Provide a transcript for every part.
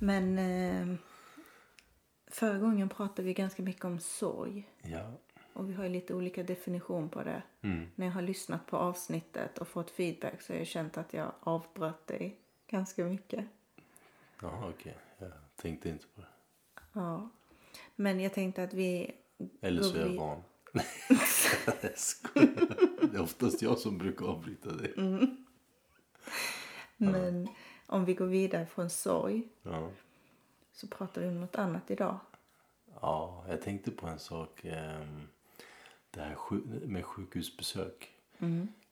Men eh, förra gången pratade vi ganska mycket om sorg. Ja. Och vi har ju lite olika definition på det. Mm. När jag har lyssnat på avsnittet och fått feedback så har jag känt att jag avbröt dig ganska mycket. Jaha, okej. Jag tänkte inte på det. Ja. Men jag tänkte att vi... Eller så är jag van. jag skojar. Det är oftast jag som brukar avbryta dig. Men om vi går vidare från sorg Ja. så pratar vi om något annat idag. ja, jag tänkte på en sak. ehm, Det här med sjukhusbesök.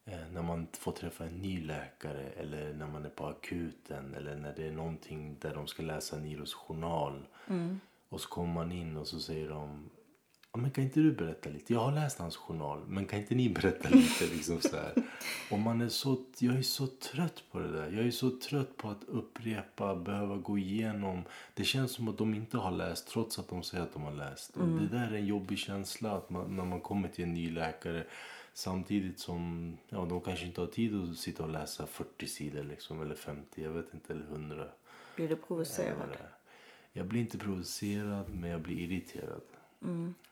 Eh, När man får träffa en ny läkare eller när man är på akuten eller när det är någonting där de ska läsa Niros journal. Och så kommer man in och så säger de men kan inte du berätta lite? Jag har läst hans journal, men kan inte ni berätta lite? Liksom så här. Och man är så, jag är så trött på det där. Jag är så trött på att upprepa, behöva gå igenom. Det känns som att de inte har läst trots att de säger att de har läst. Och det där är en jobbig känsla att man, när man kommer till en ny läkare. Samtidigt som ja, de kanske inte har tid att sitta och läsa 40 sidor liksom, eller 50, jag vet inte, eller 100. Blir du provocerad? Jag blir inte provocerad, men jag blir irriterad.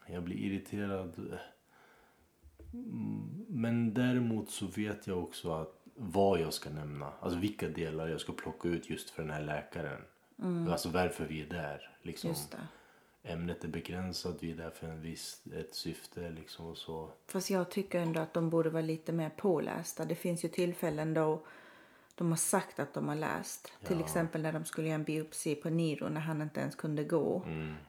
Jag blir irriterad. Mm, Men däremot så vet jag också att vad jag ska nämna. Alltså vilka delar jag ska plocka ut just för den här läkaren. Alltså varför vi är där. Liksom. Ämnet är begränsat, vi är där för en viss, ett syfte liksom och så. Fast jag tycker ändå att de borde vara lite mer pålästa. Det finns ju tillfällen då de har sagt att de har läst. Till exempel när de skulle göra en biopsi på Niro när han inte ens kunde gå.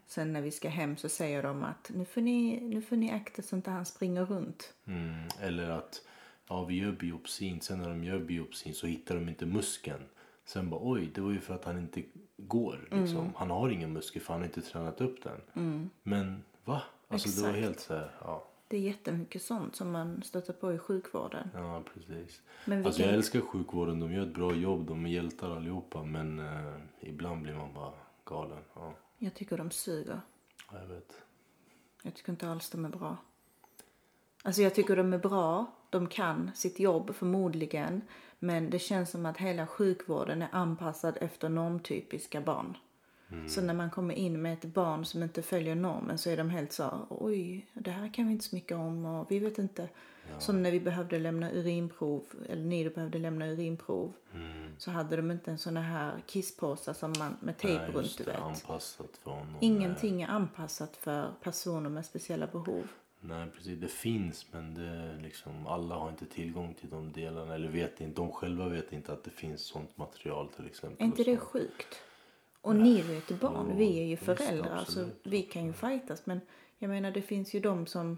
Sen när vi ska hem så säger de att nu får ni, nu får ni akta så inte han springer runt. Mm. Eller att ja, vi gör biopsin, sen när de gör biopsin så hittar de inte muskeln. Sen bara oj, det var ju för att han inte går. Liksom. Han har ingen muskel för han har inte tränat upp den. Men va? Alltså det var Exakt. helt så här, ja. Det är jättemycket sånt som man stöter på i sjukvården. Ja, precis. Men Alltså jag älskar sjukvården, de gör ett bra jobb, de är hjältar allihopa. Men eh, ibland blir man bara galen. Ja, Jag tycker de suger. jag vet. Jag tycker inte alls de är bra. Alltså jag tycker de är bra. De kan sitt jobb förmodligen. Men det känns som att hela sjukvården är anpassad efter normtypiska barn. Så när man kommer in med ett barn som inte följer normen så är de helt så oj, det här kan vi inte så mycket om och vi vet inte. Som när vi behövde lämna urinprov, eller ni behövde lämna urinprov. Så hade de inte en sån här kisspåsar som man med tejp Nej, runt, du vet. anpassat för honom. Ingenting är anpassat för personer med speciella behov. Nej, precis. Det finns, men det liksom, alla har inte tillgång till de delarna. Eller vet inte, de själva vet inte att det finns sånt material till exempel. Är inte det sjukt? Och ni är ju ett barn, Jo, vi är ju visst, föräldrar så absolut, vi kan ju fightas. Men jag menar det finns ju de som,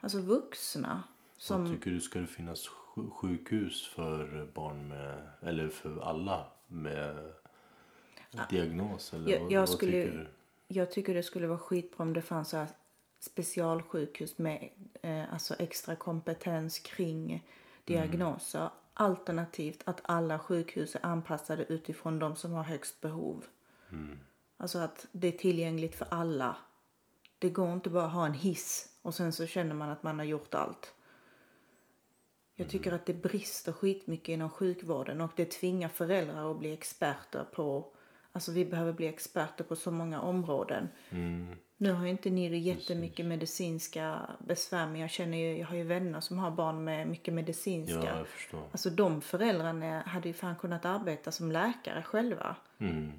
alltså vuxna Som... som, Tycker du ska det finnas sj- sjukhus för barn med, eller för alla med diagnos? Eller jag, vad, jag vad skulle, tycker du? jag tycker det skulle vara skitbra om det fanns så här specialsjukhus med eh, alltså extra kompetens kring diagnoser. Alternativt att alla sjukhus är anpassade utifrån de som har högst behov. Alltså att det är tillgängligt för alla. Det går inte bara att ha en hiss och sen så känner man att man har gjort allt. Jag tycker att det brister skitmycket inom sjukvården och det tvingar föräldrar att bli experter på Alltså vi behöver bli experter på så många områden. Nu har ju inte ni jättemycket medicinska besvär men jag känner ju, jag har ju vänner som har barn med mycket medicinska. Ja, jag förstår. Alltså de föräldrarna hade ju fan kunnat arbeta som läkare själva. Mm.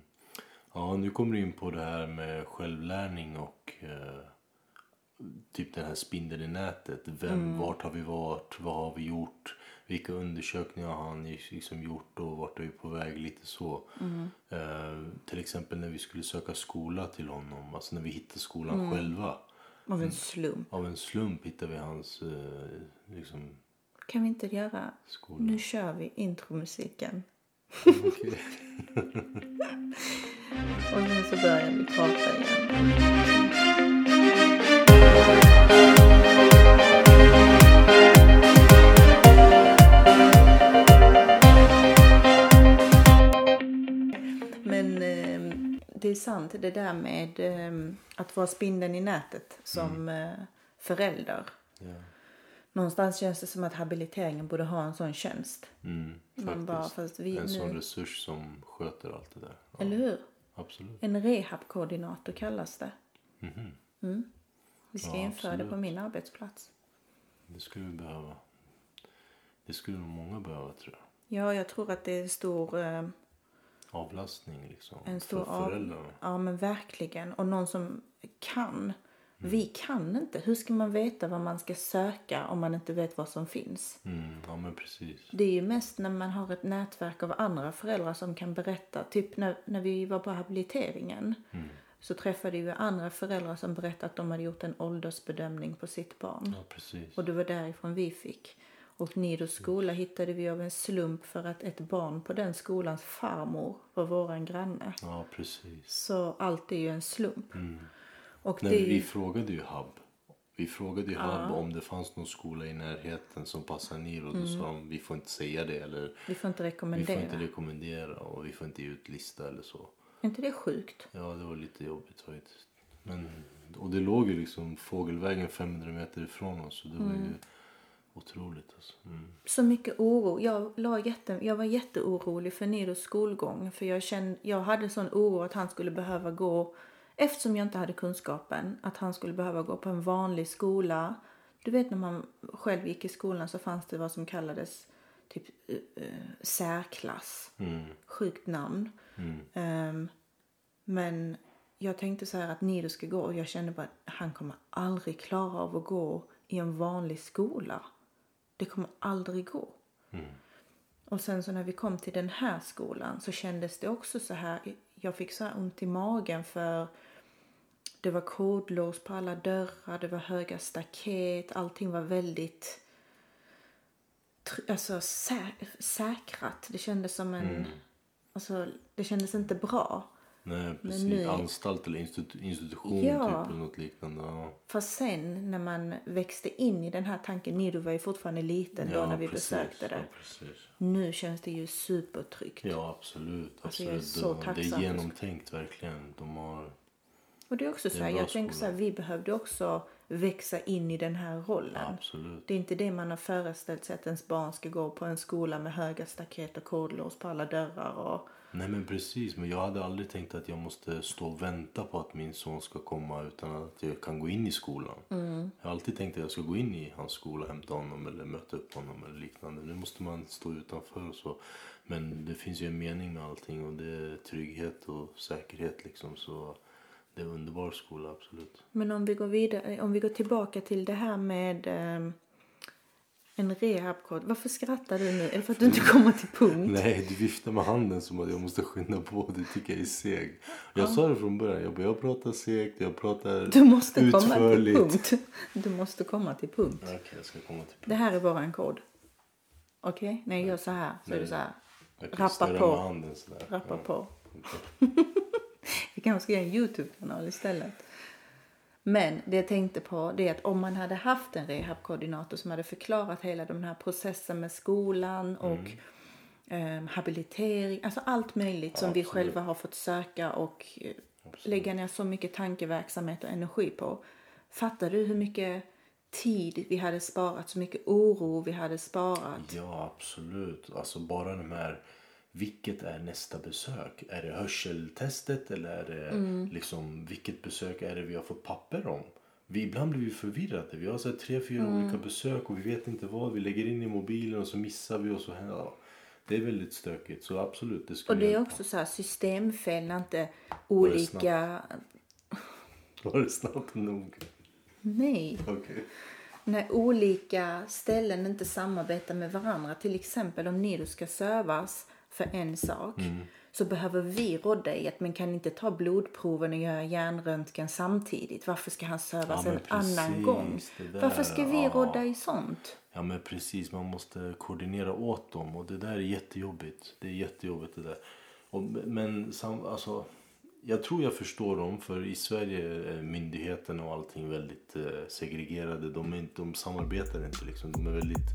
Ja, nu kommer du in på det här med självlärning och eh, typ den här spindeln i nätet. Vem, Vart har vi varit? Vad har vi gjort? Vilka undersökningar har han liksom gjort och vart är vi på väg? Lite så. Eh, till exempel när vi skulle söka skola till honom. Alltså när vi hittade skolan själva. Av en slump. Av en slump hittade vi hans eh, liksom, Kan vi inte göra... skola. Nu kör vi intromusiken. Okej. Och sen så börjar vi prata igen. Men eh, det är sant det där med eh, att vara spindeln i nätet som eh, förälder. Ja. Någonstans känns det som att habiliteringen borde ha en sån tjänst. Mm, Man bara, fast vi en sån nu... resurs som sköter allt det där. Ja. Eller hur? Absolut. En rehabkoordinator kallas det. Mhm. Mm. Vi ska Ja, införa det på min arbetsplats. Det skulle vi behöva. Det skulle många behöva tror jag. Ja, jag tror att det är en stor, eh, Avlastning liksom. en stor för av... föräldrarna. Ja, men verkligen. Och någon som kan. Vi kan inte. Hur ska man veta vad man ska söka om man inte vet vad som finns? Mm, ja men precis. Det är ju mest när man har ett nätverk av andra föräldrar som kan berätta. Typ när, när vi var på habiliteringen Mm. så träffade vi andra föräldrar som berättade att de hade gjort en åldersbedömning på sitt barn. Ja precis. Och det var därifrån vi fick. Och Nidos skola hittade vi av en slump för att ett barn på den skolans farmor var våran granne. Ja precis. Så allt är ju en slump. Mm. Och Nej, det vi frågade ju Hub. Vi frågade ju Hub om det fanns någon skola i närheten som passar Niro. Då sa de vi får inte säga det eller vi får inte vi rekommendera. får inte rekommendera och vi får inte ge ut lista eller så. Är inte det sjukt? Ja, det var lite jobbigt faktiskt. Men, och det låg ju liksom fågelvägen 500 meter ifrån oss. Så det var ju otroligt alltså. Mm. Så mycket oro. Jag, la jätte, jag var jätteorolig för Nidos skolgång. För jag, kände, jag hade sån oro att han skulle behöva gå, eftersom jag inte hade kunskapen, att han skulle behöva gå på en vanlig skola. Du vet när man själv gick i skolan så fanns det vad som kallades typ uh, uh, särklass. Mm. Sjukt namn. Mm. Ehm, men jag tänkte så här att Nido ska gå och jag kände bara att han kommer aldrig klara av att gå i en vanlig skola. Det kommer aldrig gå. Mm. Och sen så när vi kom till den här skolan så kändes det också så här. Jag fick så här ont i magen för det var kodlås på alla dörrar, det var höga staket, allting var väldigt alltså, sä- säkrat. Det kändes som en... Mm. Alltså, det kändes inte bra. Nej, precis. nu- Anstalt eller institu- institution Ja. typ eller något liknande. Ja. För sen när man växte in i den här tanken, Nido var ju fortfarande liten då Ja, när vi precis. besökte det. Ja. Nu känns det ju supertryggt. Ja, absolut. Alltså, jag är absolut. så det, det tacksam är genomtänkt verkligen. De har... Och det är också Det är så här, jag tänker så här, vi behövde också växa in i den här rollen. Absolut. Det är inte det man har föreställt sig att ens barn ska gå på en skola med höga staket och kodlås på alla dörrar och Nej men precis, men jag hade aldrig tänkt att jag måste stå och vänta på att min son ska komma utan att jag kan gå in i skolan. Mm. Jag har alltid tänkt att jag ska gå in i hans skola, hämta honom eller möta upp honom eller liknande. Nu måste man stå utanför och så. Men det finns ju en mening med allting och det är trygghet och säkerhet liksom. Så det är en underbar skola, absolut. Men om vi går vidare, om vi går tillbaka till det här med ehm, en rehabkod. Varför skrattar du nu? Är det för att du inte kommer till punkt? Nej, du viftar med handen som att jag måste skynda på. Det tycker jag är seg. Jag sa det från början. Jag, bara, jag pratar segt, jag pratar Du måste komma till utförligt. punkt. Du måste komma till punkt. Okej, jag ska komma till punkt. Det här är våran kod. Okej? När jag gör så här så är det Nej. så här. Rappa på. handen. Rappa Ja, på. Vi kanske ska göra en Youtube-kanal istället. Men det jag tänkte på det är att om man hade haft en rehabkoordinator som hade förklarat hela den här processen med skolan och eh, habilitering, alltså allt möjligt som vi Absolut. själva har fått söka och eh, lägga ner så mycket tankeverksamhet och energi på. Fattar du hur mycket tid vi hade sparat, så mycket oro vi hade sparat? Ja, absolut. Alltså bara de här... Vilket är nästa besök? Är det hörseltestet eller är det Mm. liksom vilket besök är det vi har fått papper om? Vi, ibland blir vi förvirrade. Vi har så tre, fyra Mm. olika besök och vi vet inte vad. Vi lägger in i mobilen och så missar vi och så händer ja, Det är väldigt stökigt. Så absolut, det Och det är hjälpa. också så här systemfel när inte olika... Var det snabbt nog? Nej. Okej. när olika ställen inte samarbetar med varandra. Till exempel om Nido ska sövas för en sak Mm. så behöver vi råda i att man kan inte ta blodproven och göra hjärnröntgen samtidigt. Varför ska han sövas Ja, en precis, annan gång? Varför ska vi ja. råda i sånt? Ja men precis, man måste koordinera åt dem och det där är jättejobbigt. Det är jättejobbigt det där. Och, men sam, alltså, jag tror jag förstår dem för i Sverige är myndigheterna och allting väldigt eh, segregerade. De, är inte, de samarbetar inte liksom. De är väldigt...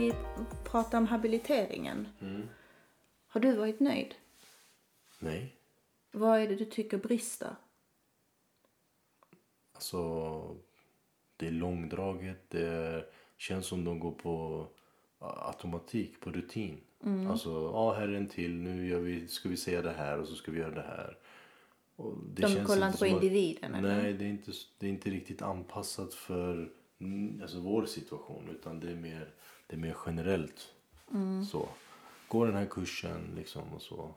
Vi pratar om habiliteringen. Mm. Har du varit nöjd? Nej. Vad är det du tycker brister? Alltså, det är långdraget. Det känns som de går på automatik, på rutin. Mm. Alltså, ja här är en till. Nu gör vi, ska vi säga det här och så ska vi göra det här. Och det De känns kollar inte på att- individen eller? Nej, det är, inte, det är inte riktigt anpassat för alltså, vår situation. Utan det är mer, det är mer generellt. Mm. Så. Gå den här kursen liksom och så.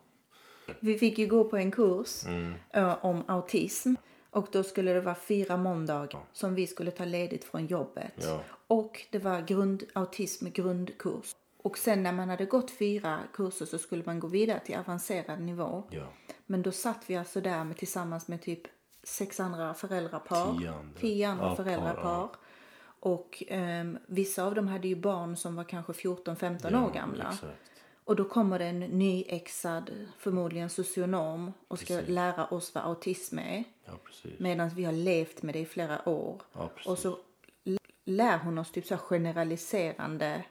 Vi fick ju gå på en kurs Mm. ö, om autism. Och då skulle det vara fyra måndagar som vi skulle ta ledigt från jobbet. Ja. Och det var grund, autism grundkurs. Och sen när man hade gått fyra kurser så skulle man gå vidare till avancerad nivå. Ja. Men då satt vi alltså där med, tillsammans med typ sex andra föräldrapar. Tio andra. Tio andra Ja, par, föräldrapar. Och ehm, vissa av dem hade ju barn som var kanske 14-15 Ja, år gamla. Exakt. Och då kommer det en nyexad, förmodligen socionom och ska Precis. lära oss vad autism är. Ja. Medan vi har levt med det i flera år. Ja. Och så lär hon oss typ så generaliserande,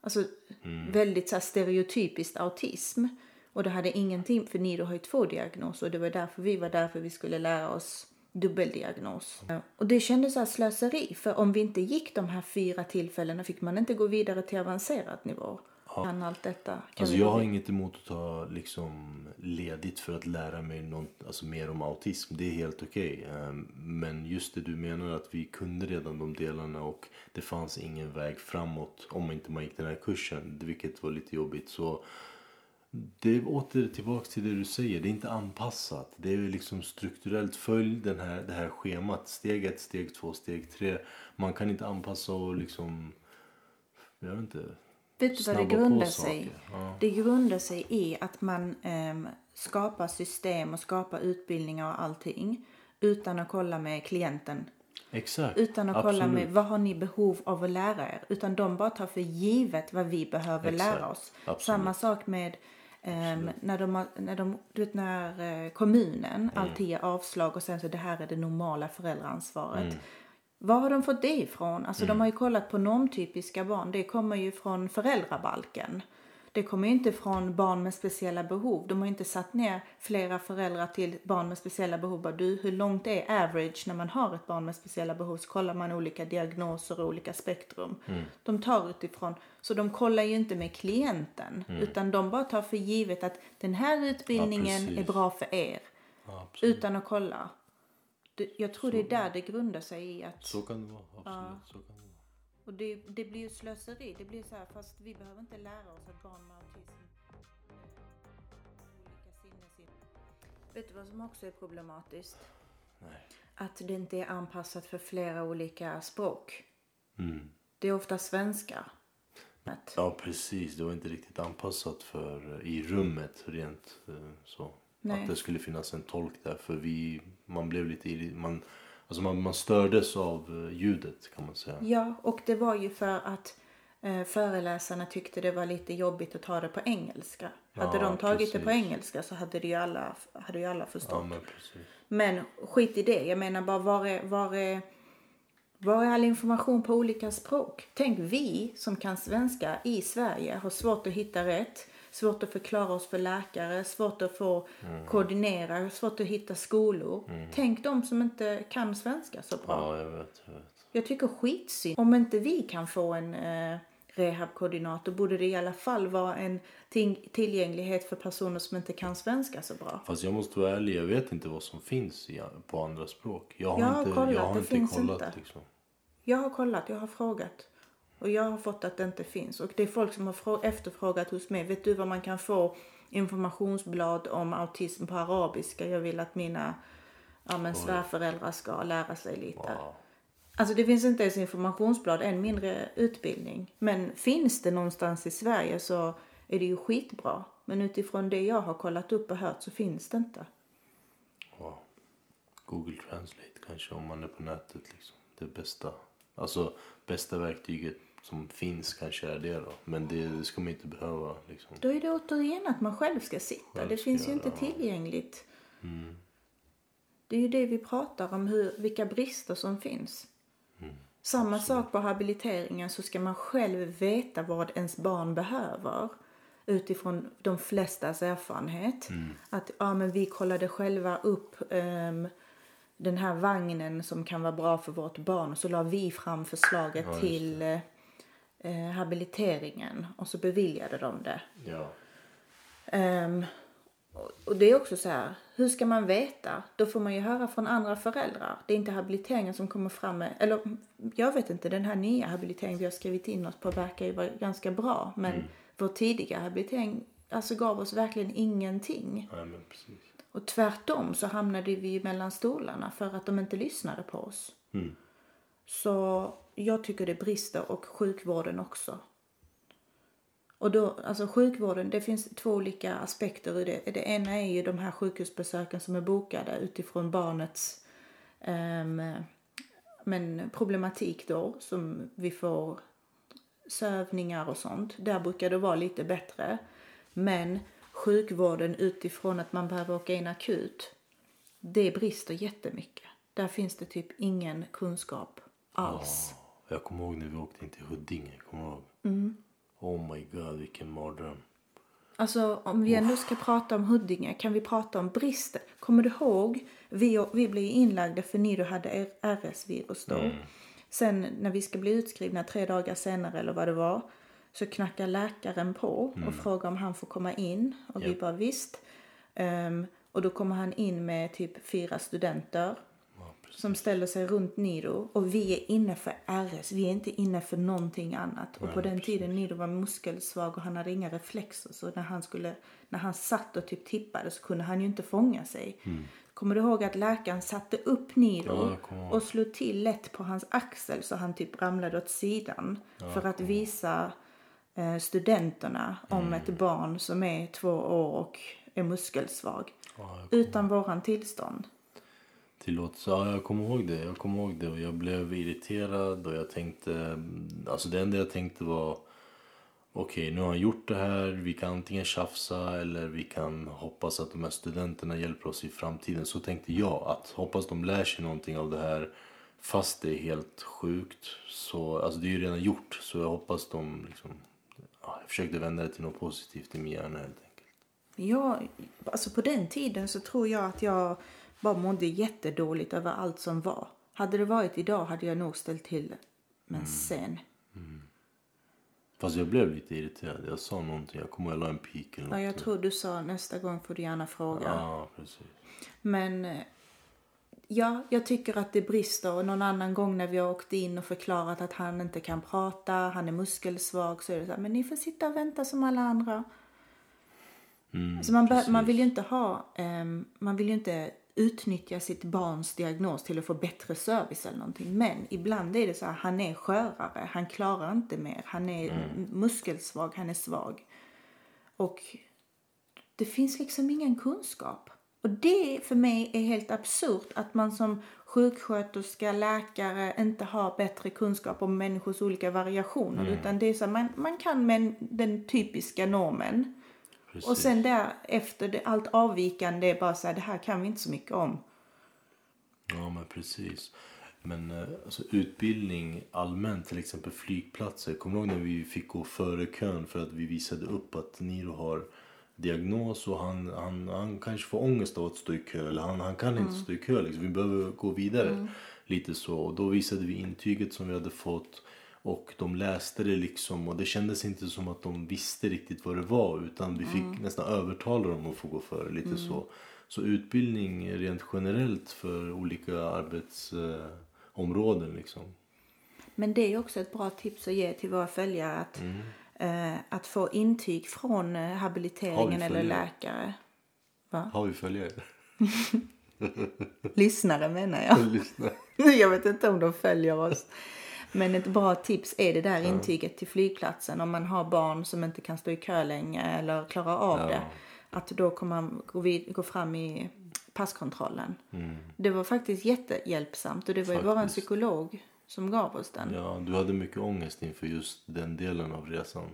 alltså Mm. väldigt så stereotypiskt autism. Och det hade ingenting, för Nido har ju två diagnoser och det var därför vi var där för vi skulle lära oss dubbeldiagnos. Och det kändes så här slöseri, för om vi inte gick de här fyra tillfällena fick man inte gå vidare till avancerad nivå. Kan allt detta. Kan Alltså jag har inget emot att ta liksom ledigt för att lära mig något, alltså mer om autism. Det är helt okej. Ehm, Men just det du menar att vi kunde redan de delarna och det fanns ingen väg framåt om inte man gick den här kursen. Vilket var lite jobbigt. Så det är åter tillbaks till det du säger. Det är inte anpassat. Det är liksom strukturellt. Följ den här, det här schemat. Steg ett, steg två, steg tre. Man kan inte anpassa och liksom... Jag vet inte. Vet du vad det grundar sig Ja. Det grundar sig i att man ehm, skapar system och skapar utbildningar och allting utan att kolla med klienten. Exakt. Utan att kolla Absolut. med vad har ni behov av att lära er. Utan de bara tar för givet vad vi behöver Exakt. lära oss. Absolut. Samma sak med ehm, när, de, har- när, de, du vet, när eh, kommunen Mm. alltid ger avslag och sen så det här är det normala föräldraansvaret. Mm. Var har de fått det ifrån? Alltså de har ju kollat på normtypiska barn. Det kommer ju från föräldrabalken. Det kommer ju inte från barn med speciella behov. De har inte satt ner flera föräldrar till barn med speciella behov. Bara, du, hur långt är average när man har ett barn med speciella behov? Så kollar man olika diagnoser och olika spektrum. De tar utifrån. Så de kollar ju inte med klienten. Utan de bara tar för givet att den här utbildningen precis. är bra för er. Ja. Utan att kolla. Jag tror det är där det grundar sig i att Så kan det vara. Absolut. Så vara. Och det, det blir ju slöseri. Det blir så här, fast vi behöver inte lära oss att barn med autism eh, olika sinnesin. Vet du vad som också är problematiskt? Nej. Att det inte är anpassat för flera olika språk. Mm. Det är ofta svenska. Ja, precis. Det var inte riktigt anpassat för i rummet rent eh, så. Nej. Att det skulle finnas en tolk där. För vi, man blev lite man, alltså man, man stördes av eh, ljudet kan man säga. Ja, och det var ju för att eh, föreläsarna tyckte det var lite jobbigt att ta det på engelska. hade Ja, de tagit det på precis. engelska så hade, det ju alla, hade ju alla förstått. Ja, men precis. Men skit i det. Jag menar bara var är, var är, var är all information på olika språk? Tänk vi som kan svenska i Sverige har svårt att hitta rätt. Svårt att förklara oss för läkare, svårt att få Mm. koordinera, svårt att hitta skolor. Tänk de som inte kan svenska så bra. Ja, jag vet. Jag vet. Jag tycker skitsynd. Om inte vi kan få en eh, rehabkoordinator borde det i alla fall vara en tillgänglighet för personer som inte kan svenska så bra. Fast jag måste vara ärlig, jag vet inte vad som finns i, på andra språk. Jag har Jag har inte, kollat, jag har det inte finns kollat inte. liksom. Jag har kollat, jag har frågat. Och jag har fått att det inte finns. Och det är folk som har frå- efterfrågat hos mig. Vet du vad man kan få informationsblad om autism på arabiska? Jag vill att mina ja, men svärföräldrar ska lära sig lite. Ja. Alltså det finns inte ens informationsblad, än mindre utbildning. Men finns det någonstans i Sverige så är det ju skitbra. Men utifrån det jag har kollat upp och hört så finns det inte. Wow. Google Translate kanske om man är på nätet liksom. Det bästa. Alltså bästa verktyget som finns kanske är det då. Men det, det ska man inte behöva liksom. Då är det återigen att man själv ska sitta. Själv det ska finns ju inte ja. tillgängligt. Mm. Det är ju det vi pratar om, hur, vilka brister som finns. Mm. Samma sak på habiliteringen så ska man själv veta vad ens barn behöver utifrån de flestas erfarenhet. Mm. Att ja, men vi kollade själva upp ehm, den här vagnen som kan vara bra för vårt barn. Och så la vi fram förslaget Ja, till eh, habiliteringen och så beviljade de det. Ja. Ehm, och- det är också så här, hur ska man veta? Då får man ju höra från andra föräldrar. Det är inte habiliteringen som kommer fram med, eller jag vet inte, den här nya habiliteringen vi har skrivit in oss på verkar ju vara ganska bra. Men vår tidigare habilitering alltså gav oss verkligen ingenting. Precis. Och tvärtom så hamnade vi mellan stolarna för att de inte lyssnade på oss. Mm. Så jag tycker det brister och sjukvården också. Och då, alltså sjukvården, det finns två olika aspekter i det. Det ena är ju de här sjukhusbesöken som är bokade utifrån barnets um, men problematik då som vi får sövningar och sånt. Där brukar det vara lite bättre. Men sjukvården utifrån att man behöver åka in akut, det brister jättemycket. Där finns det typ ingen kunskap alls. Jag kommer ihåg när vi åkte in till Huddinge. Kommer ihåg? Mm. Oh my god, vilken mardröm. Alltså om vi ändå ska prata om Huddinge kan vi prata om brister. Kommer du ihåg? Vi, vi blev inlagda för Nido hade RS-virus då. Sen när vi ska bli utskrivna tre dagar senare eller vad det var så knackar läkaren på och frågar om han får komma in. Och vi Japp. bara visst. Ehm, och då kommer han in med typ fyra studenter. Som ställer sig runt Nido. Och vi är inne för RS, vi är inte inne för någonting annat. Och på den tiden Nido var muskelsvag och han hade inga reflexer. Så när han skulle, när han satt och typ tippade så kunde han ju inte fånga sig. Kommer du ihåg att läkaren satte upp Nido Ja, och slog till lätt på hans axel så han typ ramlade åt sidan för att visa eh, studenterna om ett barn som är två år och är muskelsvag. Ja, utan våran tillstånd tillåtelse. Ja, jag kommer ihåg det. Jag kommer ihåg det och jag blev irriterad och jag tänkte, mm, alltså det enda jag tänkte var okej, nu har han gjort det här. Vi kan antingen tjafsa eller vi kan hoppas att de här studenterna hjälper oss i framtiden. Så tänkte jag att hoppas de lär sig någonting av det här fast det är helt sjukt. Så, alltså det är ju redan gjort så jag hoppas de liksom, ja, jag försökte vända det till något positivt i min hjärna helt enkelt. Ja, alltså på den tiden så tror jag att jag bara mådde jättedåligt över allt som var. Hade det varit idag hade jag nog ställt till det. Men sen. Fast jag blev lite irriterad. Jag sa någonting, jag kommer jag la en pik eller Ja, jag något. tror du sa nästa gång får du gärna fråga. Ja, precis. Men eh, ja, jag tycker att det brister. Och någon annan gång när vi har åkt in och förklarat att han inte kan prata, han är muskelsvag, så är det så här, men ni får sitta och vänta som alla andra. Mm, Alltså man, precis. man vill ju inte ha, ehm, man vill ju inte utnyttja sitt barns diagnos till att få bättre service eller någonting. Men ibland är det så här, han är skörare, han klarar inte mer, han är Mm. muskelsvag, han är svag. Och det finns liksom ingen kunskap. Och det för mig är helt absurt att man som sjuksköterska, läkare inte har bättre kunskap om människors olika variationer. Mm. Utan det är så man, man kan med den typiska normen. Precis. Och sen där efter det, allt avvikande är bara så här, det här kan vi inte så mycket om. Ja, men precis. Men eh, alltså, utbildning allmänt, till exempel flygplatser. Kommer du ihåg när vi fick gå före kön för att vi visade upp att Niro har diagnos och han, han, han kanske får ångest av att stå i kö eller han, han kan inte stå i kö. Liksom. Vi behöver gå vidare. Lite så. Och då visade vi intyget som vi hade fått och de läste det liksom och det kändes inte som att de visste riktigt vad det var utan vi fick nästan övertala dem att få gå före lite så. Så utbildning rent generellt för olika arbetsområden eh, liksom. Men det är också ett bra tips att ge till våra följare att, Mm. eh, att få intyg från eh, habiliteringen eller läkare. Va? Har vi följare? Lyssnare menar jag. Jag vet inte om de följer oss. Men ett bra tips är det där intyget till flygplatsen om man har barn som inte kan stå i kö länge eller klarar av Ja. det. Att då kommer man gå, vid, gå fram i passkontrollen. Mm. Det var faktiskt jättehjälpsamt och det var ju våran Faktiskt. psykolog som gav oss den. Ja, du hade mycket ångest inför just den delen av resan.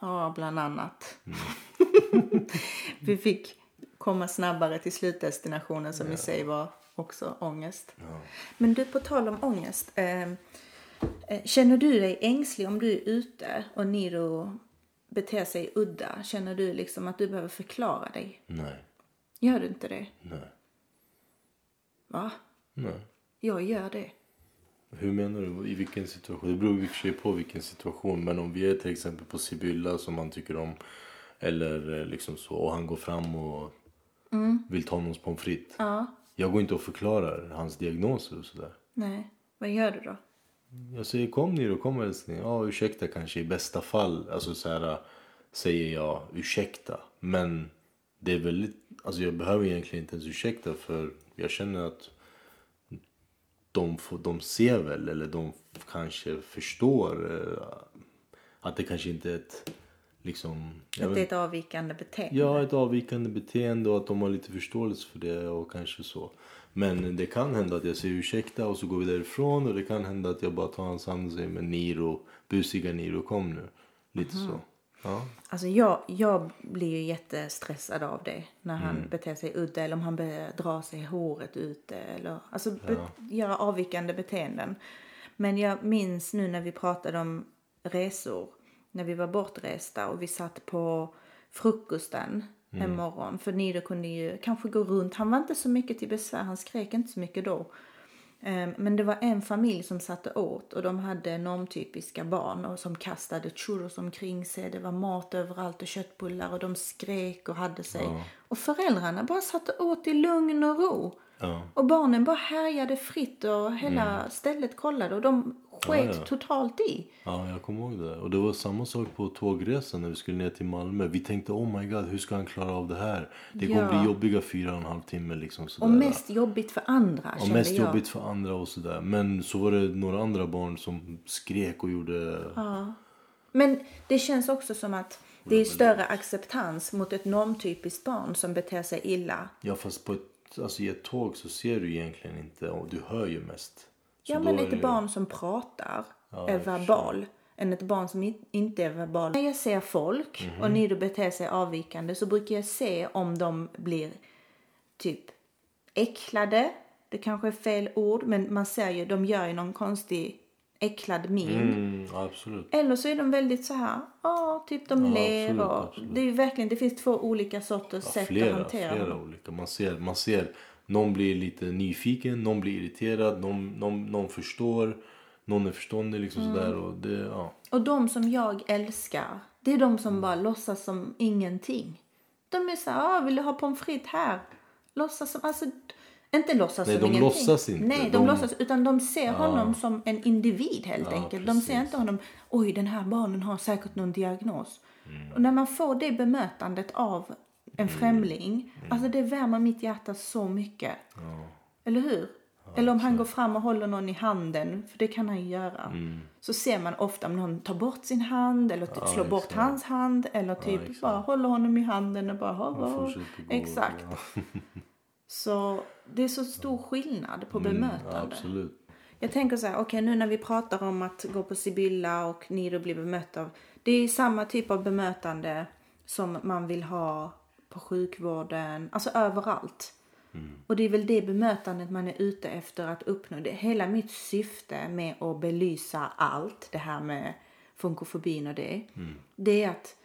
Ja, bland annat. Mm. Vi fick komma snabbare till slutdestinationen som i sig var också ångest. Ja. Men du, på tal om ångest. Eh, känner du dig ängslig om du är ute och Niro beter sig udda? Känner du liksom att du behöver förklara dig? Nej, Gör du inte det? nej. Va? Nej. Jag gör det. Hur menar du? I vilken situation? Det beror i och för sig på vilken situation. Men om vi är till exempel på Sibylla som han tycker om. Eller eh, liksom så. Och han går fram och vill ta någons pommes frites. Ja. Jag går inte och förklarar hans diagnoser och sådär. Nej. Vad gör du då? Jag säger kom Niro, kom älskling. Ja ursäkta kanske i bästa fall. Alltså så här säger jag ursäkta. Men det är väldigt, alltså jag behöver egentligen inte ens ursäkta för jag känner att de, får, de ser väl eller de kanske förstår eh, att det kanske inte är ett liksom... Att vet- det är ett avvikande beteende? Ja, ett avvikande beteende och att de har lite förståelse för det och kanske så. Men det kan hända att jag säger ursäkta och så går vi därifrån och det kan hända att jag bara tar hans hand och säger men Niro, busiga Niro kom nu. Lite så. Ja. Alltså jag, jag blir ju jättestressad av det. När han Mm. beter sig udda eller om han börjar dra sig håret ute. Eller, alltså be, göra avvikande beteenden. Men jag minns nu när vi pratade om resor. När vi var bortresta och vi satt på frukosten Mm. En morgon. För Nido kunde ju kanske gå runt. Han var inte så mycket till besvär. Han skrek inte så mycket då. Ehm, Men det var en familj som satte åt och de hade normtypiska barn och som kastade churros omkring sig. Det var mat överallt och köttbullar och de skrek och hade sig. Och föräldrarna bara satte åt i lugn och ro. Ja. Och barnen bara härjade fritt och hela stället kollade och de sket Mm. Ja, ja. totalt i. ja, jag kommer ihåg det. Och det var samma sak på tågresan när vi skulle ner till Malmö. Vi tänkte oh my god, hur ska han klara av det här? Det kommer Ja. bli jobbiga fyra och en halv timme liksom sådär. Och mest jobbigt för andra kände mest jag. jobbigt för andra och sådär. Men så var det några andra barn som skrek och gjorde... Ja. Men det känns också som att det är större acceptans mot ett normtypiskt barn som beter sig illa. Ja fast på ett, alltså i ett tåg så ser du egentligen inte och du hör ju mest. Så Ja, men ett det- barn som pratar Ja, är verbal än ett barn som in- inte är verbal. När jag ser folk Mhm. och Nido beter sig avvikande så brukar jag se om de blir typ äcklade. Det kanske är fel ord, men man ser ju, de gör ju någon konstig äcklad min. Mm. Eller så är de väldigt så här, ja, typ de Ja, ler absolut, och absolut. det är verkligen, det finns två olika sorters Ja, sätt flera, att hantera flera olika. Man ser, man ser, någon blir lite nyfiken, någon blir irriterad, någon, någon, någon förstår, någon är förståndig liksom Mm. sådär. Och det, ja. Och de som jag älskar, det är de som bara låtsas som ingenting. De är så här, ah, vill du ha pommes frites här? Låtsas som, alltså, inte låtsas Nej, som de ingenting. låtsas inte. Nej, de, De- låtsas, utan de ser honom som en individ helt Ja, enkelt. De ser precis. inte honom, oj den här barnen har säkert någon diagnos. Mm. Och när man får det bemötandet av en främling, alltså det värmer mitt hjärta så mycket. Eller hur? Eller om han går fram och håller någon i handen, för det kan han ju göra. Mm. Så ser man ofta om någon tar bort sin hand eller typ slår bort hans hand eller typ exakt. bara håller honom i handen och bara gå. Exakt. Ja. Så det är så stor skillnad på Mm, bemötande. absolut. Jag tänker så här, okej nu när vi pratar om att gå på Sibylla och Nido blir bemött av. Det är samma typ av bemötande som man vill ha på sjukvården, alltså överallt. Och det är väl det bemötandet man är ute efter att uppnå. Det, hela mitt syfte med att belysa allt, det här med funkofobin och det, det är att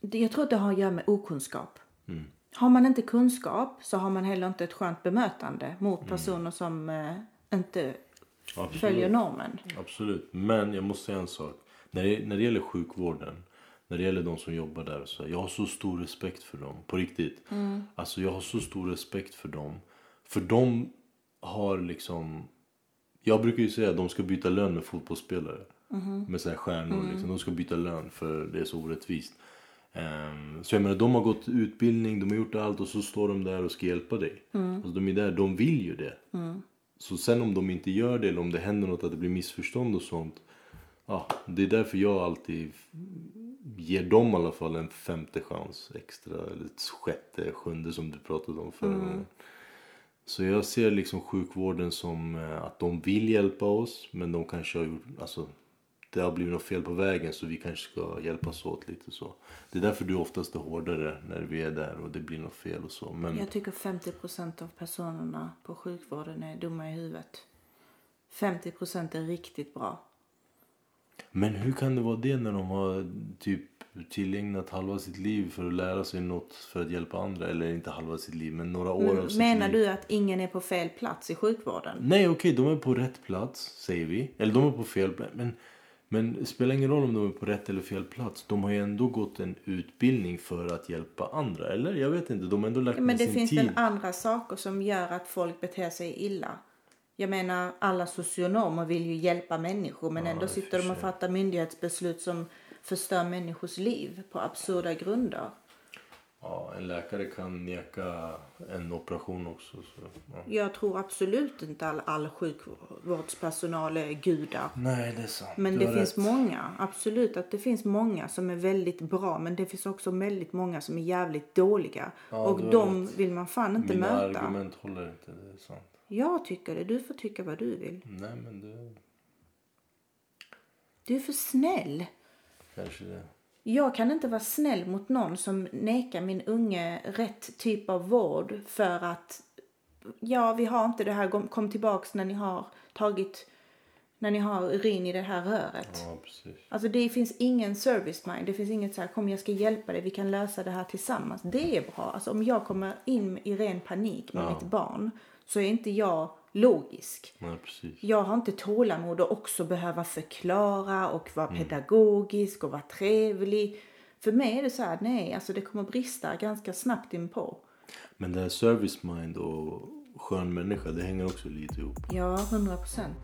jag tror att det har att göra med okunskap. Har man inte kunskap så har man heller inte ett skönt bemötande mot personer som eh, inte Absolut. följer normen. Absolut. Men jag måste säga en sak. När det, när det gäller sjukvården. När det gäller de som jobbar där. Så jag har så stor respekt för dem. På riktigt. Alltså jag har så stor respekt för dem. För de har liksom. Jag brukar ju säga att de ska byta lön med fotbollsspelare. Med så här stjärnor liksom. De ska byta lön för det är så orättvist. Ehm, så jag menar de har gått utbildning, de har gjort allt och så står de där och ska hjälpa dig. Alltså, de är där, de vill ju det. Så sen om de inte gör det eller om det händer något att det blir missförstånd och sånt. Ja, det är därför jag alltid ger dem i alla fall en femte chans extra. Eller ett sjätte, sjunde som du pratade om förra gången. Så jag ser liksom sjukvården som eh, att de vill hjälpa oss. Men de kanske har gjort, alltså det har blivit något fel på vägen så vi kanske ska hjälpas åt lite så. Det är därför du oftast är hårdare när vi är där och det blir något fel och så. Men Jag tycker 50% av personerna på sjukvården är dumma i huvudet. 50% är riktigt bra. Men hur kan det vara det när de har typ tillägnat halva sitt liv för att lära sig något för att hjälpa andra. Eller inte halva sitt liv, men några år Men av sitt menar liv. du att ingen är på fel plats i sjukvården? Nej, okej, de är på rätt plats, säger vi. Eller de är på fel plats. Men, men det spelar ingen roll om de är på rätt eller fel plats. De har ju ändå gått en utbildning för att hjälpa andra. Eller? Jag vet inte. De har ändå lagt Men ner det sin finns tid. väl andra saker som gör att folk beter sig illa? Jag menar, alla socionomer vill ju hjälpa människor men Ja, ändå sitter de och fattar myndighetsbeslut som förstör människors liv på absurda grunder. Ja, en läkare kan neka en operation också. Så, ja. Jag tror absolut inte all, all sjukvårdspersonal är gudar. Nej, det är sant. Men Du det finns rätt. många, absolut att det finns många som är väldigt bra men det finns också väldigt många som är jävligt dåliga. Ja, och du de rätt. vill man fan inte Mina möta. argument håller inte, det är sant. Jag tycker det, du får tycka vad du vill. Nej, men det Du är för snäll. kanske det. Jag kan inte vara snäll mot någon som nekar min unge rätt typ av vård för att ja, vi har inte det här, kom- tillbaks när ni har tagit, när ni har urin i det här röret. Ja, precis. Alltså det finns ingen service mind, det finns inget så här, kom jag ska hjälpa dig, vi kan lösa det här tillsammans. Det är bra. Alltså om jag kommer in i ren panik med Ja. mitt barn så är inte jag logisk. Precis. Jag har inte tålamod att också behöva förklara och vara Mm. pedagogisk och vara trevlig. För mig är det så här, nej, alltså det kommer brista ganska snabbt inpå. Men det här service mind och skön människa, det hänger också lite ihop. Ja, hundra procent.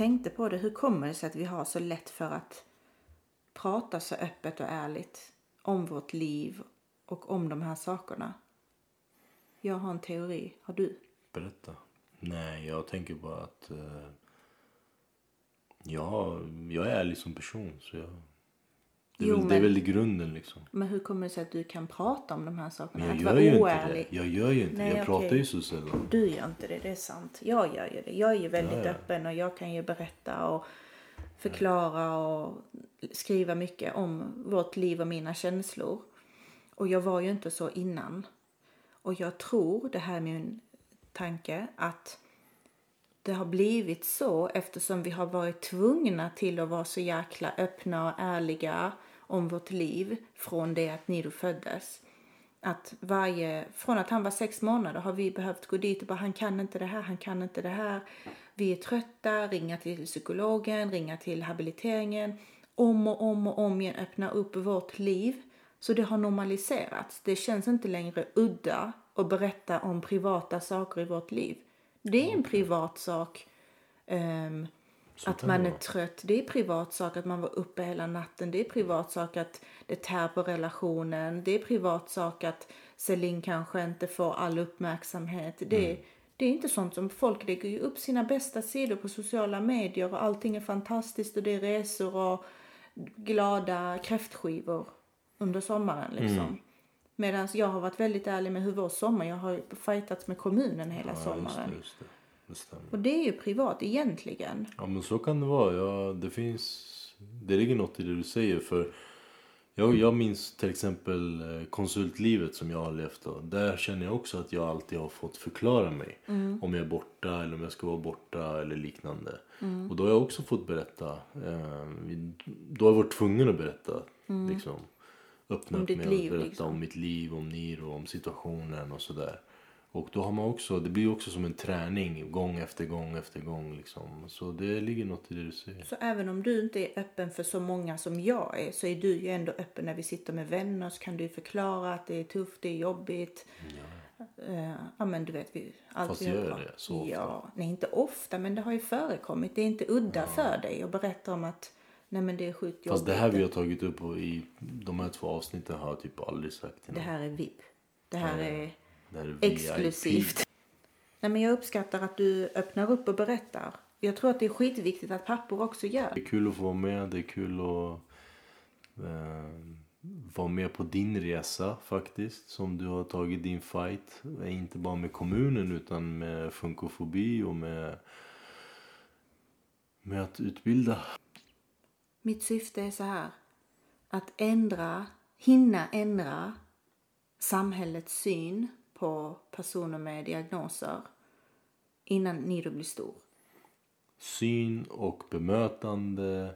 Tänkte på det, hur kommer det sig att vi har så lätt för att prata så öppet och ärligt om vårt liv och om de här sakerna? Jag har en teori, har du? Berätta. Nej, jag tänker bara att eh, jag, jag är ärlig som person. Så jag, det, är Jo, väl, det är men- väl grunden liksom. Men hur kommer det sig att du kan prata om de här sakerna? Men jag att gör vara ju inte det. Jag gör ju inte Nej, det. Jag okej. pratar ju så sällan. Du gör inte det, det är sant. Jag gör ju det. Jag är ju väldigt Ja, ja. öppen och jag kan ju berätta och förklara och skriva mycket om vårt liv och mina känslor. Och jag var ju inte så innan. Och jag tror, det här är min tanke, att det har blivit så eftersom vi har varit tvungna till att vara så jäkla öppna och ärliga om vårt liv från det att Nido föddes. Att varje, från att han var sex månader har vi behövt gå dit och bara han kan inte det här, han kan inte det här. Vi är trötta, ringa till psykologen, ringa till habiliteringen. Om och om och om igen öppna upp vårt liv. Så det har normaliserats. Det känns inte längre udda att berätta om privata saker i vårt liv. Det är en privat sak. Så att man är trött, det är privat sak. Att man var uppe hela natten, det är privat sak. Att det tär på relationen, det är privat sak. Att Celine kanske inte får all uppmärksamhet. Det, Mm. det är inte sånt som folk lägger ju upp sina bästa sidor på sociala medier och allting är fantastiskt och det är resor och glada kräftskivor under sommaren liksom. Mm. Medan jag har varit väldigt ärlig med hur vår sommar, jag har fightats med kommunen hela Ja, just sommaren. det, just det. Det stämmer. Och det är ju privat egentligen. Ja men så kan det vara. Ja, det finns... Det ligger något i det du säger. För jag, jag minns till exempel eh, konsultlivet som jag har levt av. Där känner jag också att jag alltid har fått förklara mig. Om jag är borta eller om jag ska vara borta eller liknande. Och då har jag också fått berätta. Eh, då har jag varit tvungen att berätta. Liksom, öppna Om upp mig och berätta liksom. om mitt liv, om Niro, om situationen och sådär. Och då har man också, det blir också som en träning gång efter gång efter gång liksom. Så det ligger något i det du säger. Så även om du inte är öppen för så många som jag är så är du ju ändå öppen när vi sitter med vänner så kan du förklara att det är tufft, det är jobbigt. Ja, ja men du vet vi allt Fast vi gör det så ofta? Ja, nej inte ofta men det har ju förekommit. Det är inte udda för dig att berätta om att nej men det är sjukt jobbigt. Fast det här vi har tagit upp i de här två avsnitten har jag typ aldrig sagt till Det här är VIP. Det här är Det här är. Exklusivt. Nej men jag uppskattar att du öppnar upp och berättar. Jag tror att det är skitviktigt att pappor också gör. Det är kul att få vara med. Det är kul att eh, vara med på din resa faktiskt. Som du har tagit din fight. Inte bara med kommunen utan med funkofobi och med, med att utbilda. Mitt syfte är så här. Att ändra, hinna ändra samhällets syn på personer med diagnoser innan Nido blir stor? Syn och bemötande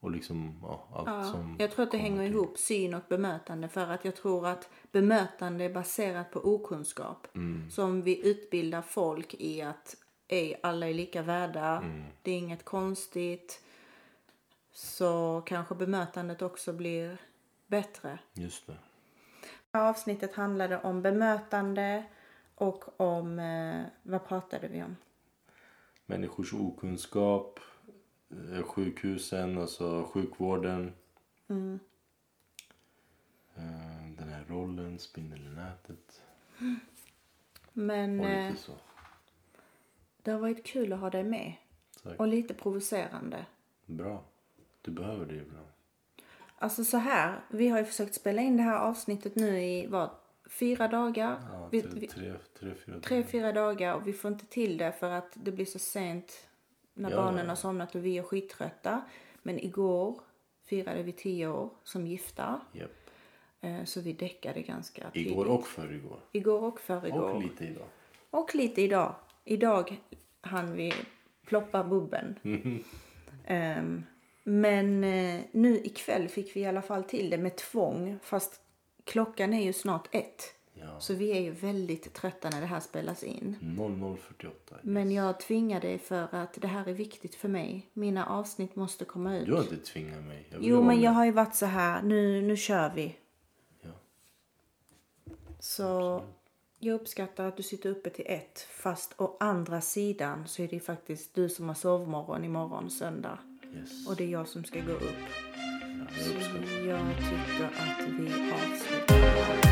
och liksom ja, allt Ja, som jag tror att det hänger till. ihop, syn och bemötande. För att jag tror att bemötande är baserat på okunskap. Mm. Så om vi utbildar folk i att ej, alla är lika värda, Mm. det är inget konstigt. Så kanske bemötandet också blir bättre. Just det. Avsnittet handlade om bemötande och om, eh, vad pratade vi om? Människors okunskap, eh, sjukhusen, alltså sjukvården. Mm. Eh, Den här rollen, spindeln i nätet. Men Och lite så. det har varit kul att ha dig med. Tack. Och lite provocerande. Bra. Du behöver det ibland. Alltså så här, vi har ju försökt spela in det här avsnittet nu i vad, fyra dagar? Ja, vi, tre, tre, tre, fyra tre, fyra dagar och vi får inte till det för att det blir så sent när Ja, barnen har somnat och vi är skittrötta. Men igår firade vi tio år som gifta. Japp. Eh, Så vi däckade ganska tidigt. Igår och förrgår. Igår och förrgår. Och lite idag. Och lite idag. Idag hann vi ploppa bubben. Ehm, men eh, nu ikväll fick vi i alla fall till det med tvång. Fast klockan är ju snart ett. Ja. Så vi är ju väldigt trötta när det här spelas in. 0048. Men jag tvingar dig för att det här är viktigt för mig. Mina avsnitt måste komma ut. Du har inte tvingat mig. Jo, men med. jag har ju varit så här. Nu, nu kör vi. Ja. Så jag uppskattar att du sitter uppe till ett. Fast å andra sidan så är det ju faktiskt du som har sovmorgon imorgon söndag. Yes. Och det är jag som ska gå upp. Ja, Så jag tycker att vi avslutar.